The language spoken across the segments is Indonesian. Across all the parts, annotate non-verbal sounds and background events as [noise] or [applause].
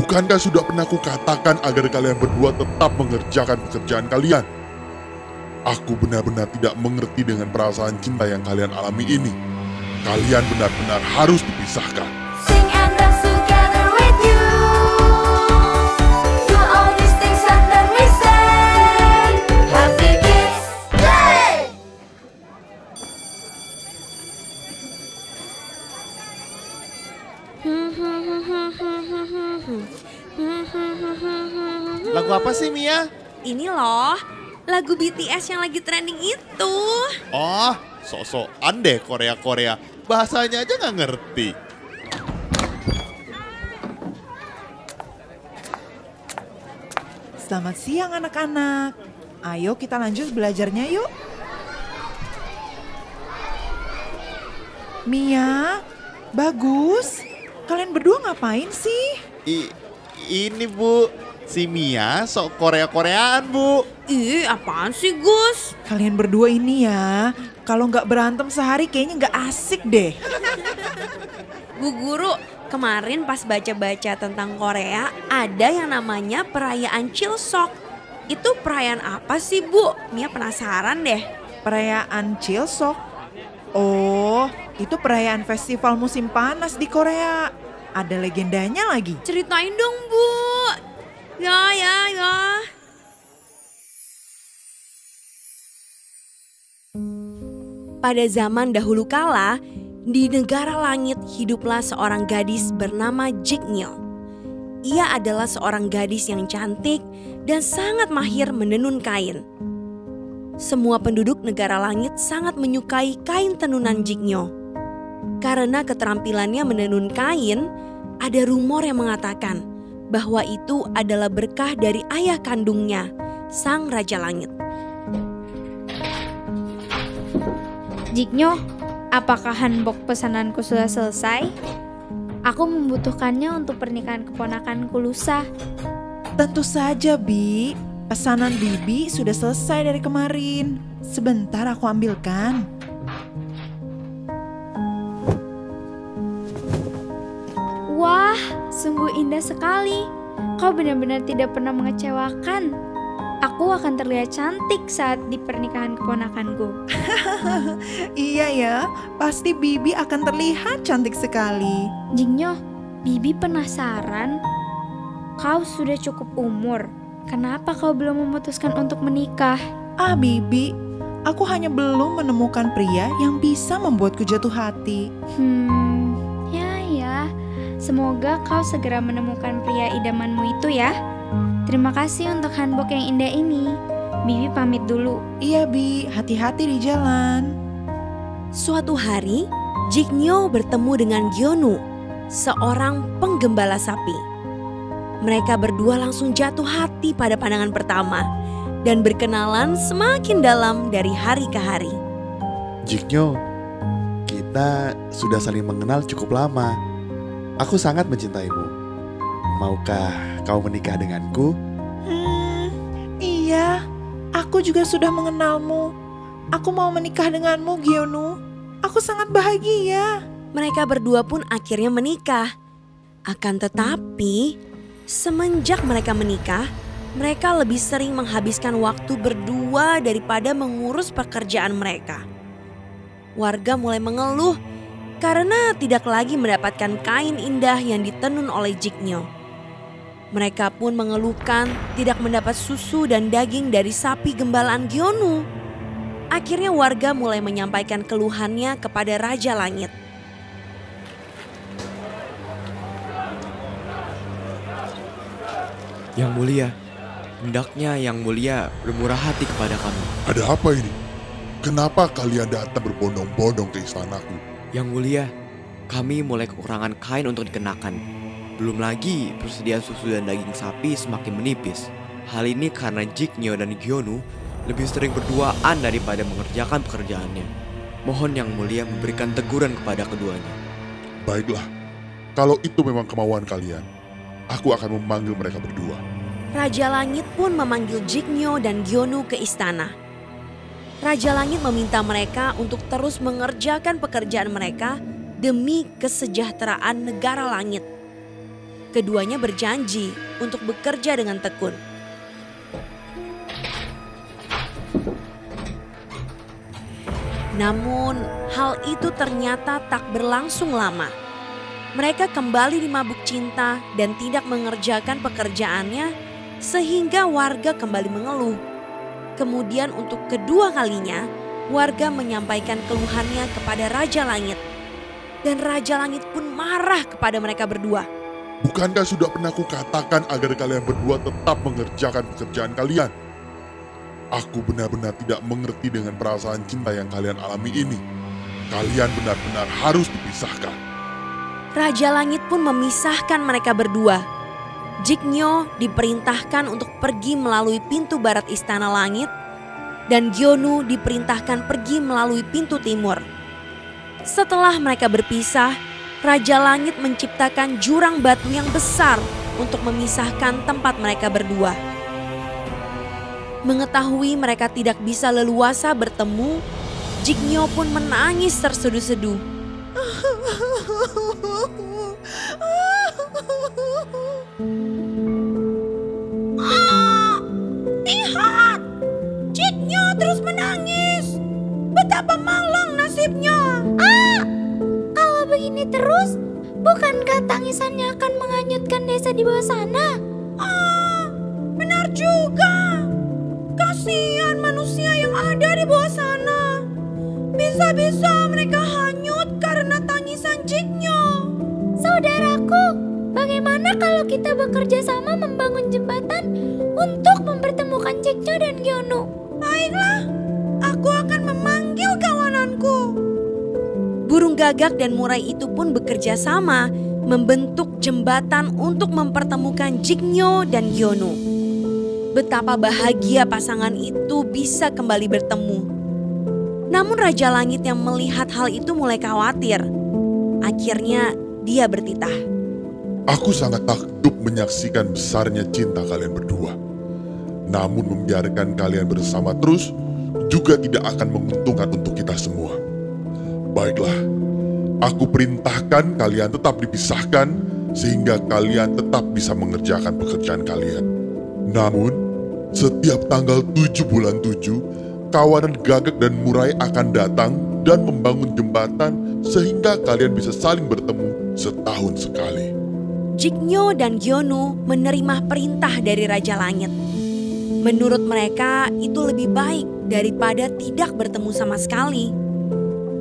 Bukankah sudah pernah kukatakan agar kalian berdua tetap mengerjakan pekerjaan kalian? Aku benar-benar tidak mengerti dengan perasaan cinta yang kalian alami ini. Kalian benar-benar harus dipisahkan. Apa sih Mia? Ini loh, lagu BTS yang lagi trending itu. Oh, sok-sokan deh Korea-Korea. Bahasanya aja nggak ngerti. Selamat siang anak-anak. Ayo kita lanjut belajarnya yuk. Mia, bagus. Kalian berdua ngapain sih? I, ini Bu, si Mia sok Korea-Koreaan Bu. Ih, apaan sih Gus? Kalian berdua ini ya, kalau nggak berantem sehari kayaknya nggak asik deh. Bu Guru, kemarin pas baca-baca tentang Korea, ada yang namanya perayaan Chilsok. Itu perayaan apa sih Bu? Mia penasaran deh. Perayaan Chilsok. Oh, itu perayaan festival musim panas di Korea. Ada legendanya lagi. Ceritain dong Bu. Ya, ya, ya. Pada zaman dahulu kala, di negara langit hiduplah seorang gadis bernama Jignyo. Ia adalah seorang gadis yang cantik dan sangat mahir menenun kain. Semua penduduk negara langit sangat menyukai kain tenunan Jignyo. Karena keterampilannya menenun kain, ada rumor yang mengatakan bahwa itu adalah berkah dari ayah kandungnya, Sang Raja Langit. Jiknyo, apakah hanbok pesananku sudah selesai? Aku membutuhkannya untuk pernikahan keponakanku lusa. Tentu saja, Bi. Pesanan Bibi sudah selesai dari kemarin. Sebentar aku ambilkan. Indah sekali. Kau benar-benar tidak pernah mengecewakan. Aku akan terlihat cantik saat di pernikahan keponakanku. [laughs] Iya ya, pasti Bibi akan terlihat cantik sekali. Jingyo, Bibi penasaran. Kau sudah cukup umur. Kenapa kau belum memutuskan untuk menikah? Ah, Bibi, aku hanya belum menemukan pria yang bisa membuatku jatuh hati. Hmm. Semoga kau segera menemukan pria idamanmu itu ya. Terima kasih untuk hanbok yang indah ini. Bibi pamit dulu. Iya, Bi, hati-hati di jalan. Suatu hari, Jignyo bertemu dengan Gyonu, seorang penggembala sapi. Mereka berdua langsung jatuh hati pada pandangan pertama dan berkenalan semakin dalam dari hari ke hari. Jiknyo, kita sudah saling mengenal cukup lama. Aku sangat mencintaimu. Maukah kau menikah denganku? Hmm, iya, aku juga sudah mengenalmu. Aku mau menikah denganmu, Gionu. Aku sangat bahagia. Mereka berdua pun akhirnya menikah. Akan tetapi, semenjak mereka menikah, mereka lebih sering menghabiskan waktu berdua daripada mengurus pekerjaan mereka. Warga mulai mengeluh karena tidak lagi mendapatkan kain indah yang ditenun oleh Jignyo. Mereka pun mengeluhkan tidak mendapat susu dan daging dari sapi gembalaan Gyonu. Akhirnya warga mulai menyampaikan keluhannya kepada Raja Langit. Yang mulia, hendaknya yang mulia bermurah hati kepada kami. Ada apa ini? Kenapa kalian datang berbondong-bondong ke istanaku? Yang mulia, kami mulai kekurangan kain untuk dikenakan. Belum lagi persediaan susu dan daging sapi semakin menipis. Hal ini karena Jiknyo dan Gyonu lebih sering berduaan daripada mengerjakan pekerjaannya. Mohon yang mulia memberikan teguran kepada keduanya. Baiklah, kalau itu memang kemauan kalian, aku akan memanggil mereka berdua. Raja Langit pun memanggil Jignyo dan Gyonu ke istana. Raja Langit meminta mereka untuk terus mengerjakan pekerjaan mereka demi kesejahteraan negara langit. Keduanya berjanji untuk bekerja dengan tekun. Namun, hal itu ternyata tak berlangsung lama. Mereka kembali dimabuk cinta dan tidak mengerjakan pekerjaannya, sehingga warga kembali mengeluh. Kemudian, untuk kedua kalinya, warga menyampaikan keluhannya kepada Raja Langit, dan Raja Langit pun marah kepada mereka berdua. Bukankah sudah pernah kukatakan agar kalian berdua tetap mengerjakan pekerjaan kalian? Aku benar-benar tidak mengerti dengan perasaan cinta yang kalian alami ini. Kalian benar-benar harus dipisahkan. Raja Langit pun memisahkan mereka berdua. Jiknyo diperintahkan untuk pergi melalui pintu barat istana langit dan Gyonu diperintahkan pergi melalui pintu timur. Setelah mereka berpisah, Raja Langit menciptakan jurang batu yang besar untuk memisahkan tempat mereka berdua. Mengetahui mereka tidak bisa leluasa bertemu, Jiknyo pun menangis terseduh-seduh. [laughs] terus, bukankah tangisannya akan menghanyutkan desa di bawah sana? Ah, benar juga. Kasihan manusia yang ada di bawah sana. Bisa-bisa mereka hanyut karena tangisan Jiknyo. Saudaraku, bagaimana kalau kita bekerja sama membangun jembatan untuk mempertemukan Jeknyo dan Gyono? Baiklah, aku akan memanggil kawananku. Burung gagak dan murai itu pun bekerja sama membentuk jembatan untuk mempertemukan Jiknyo dan Gyono. Betapa bahagia pasangan itu bisa kembali bertemu. Namun Raja Langit yang melihat hal itu mulai khawatir. Akhirnya dia bertitah. Aku sangat takjub menyaksikan besarnya cinta kalian berdua. Namun membiarkan kalian bersama terus juga tidak akan menguntungkan untuk kita semua. Baiklah, aku perintahkan kalian tetap dipisahkan sehingga kalian tetap bisa mengerjakan pekerjaan kalian. Namun, setiap tanggal 7 bulan 7, kawanan gagak dan murai akan datang dan membangun jembatan sehingga kalian bisa saling bertemu setahun sekali. Jiknyo dan Gyonu menerima perintah dari Raja Langit. Menurut mereka itu lebih baik daripada tidak bertemu sama sekali.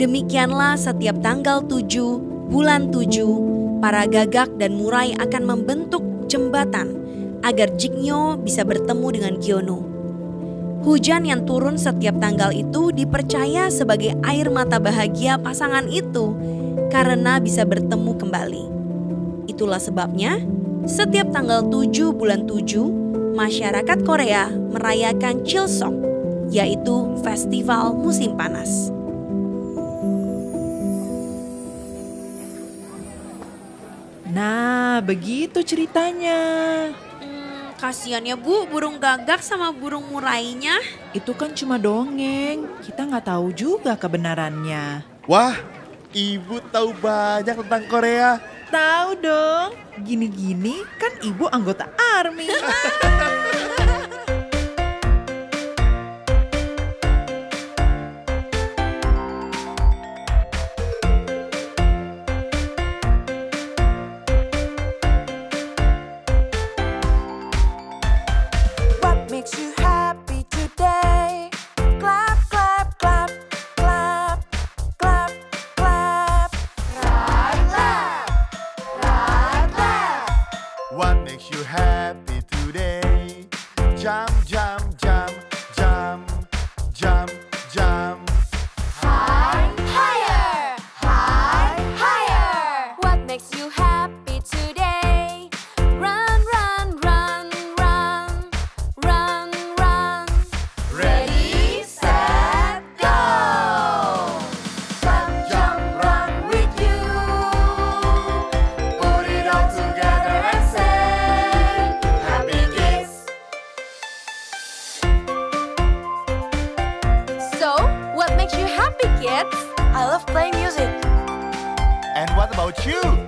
Demikianlah setiap tanggal 7 bulan 7 para gagak dan murai akan membentuk jembatan agar Jiknyo bisa bertemu dengan Gyonu. Hujan yang turun setiap tanggal itu dipercaya sebagai air mata bahagia pasangan itu karena bisa bertemu kembali. Itulah sebabnya setiap tanggal 7 bulan 7 masyarakat Korea merayakan Chilsok yaitu festival musim panas. Nah, begitu ceritanya. Hmm, kasihan ya bu burung gagak sama burung murainya. Itu kan cuma dongeng. Kita nggak tahu juga kebenarannya. Wah, ibu tahu banyak tentang Korea. Tahu dong, gini-gini kan ibu anggota ARMY. [laughs] about you?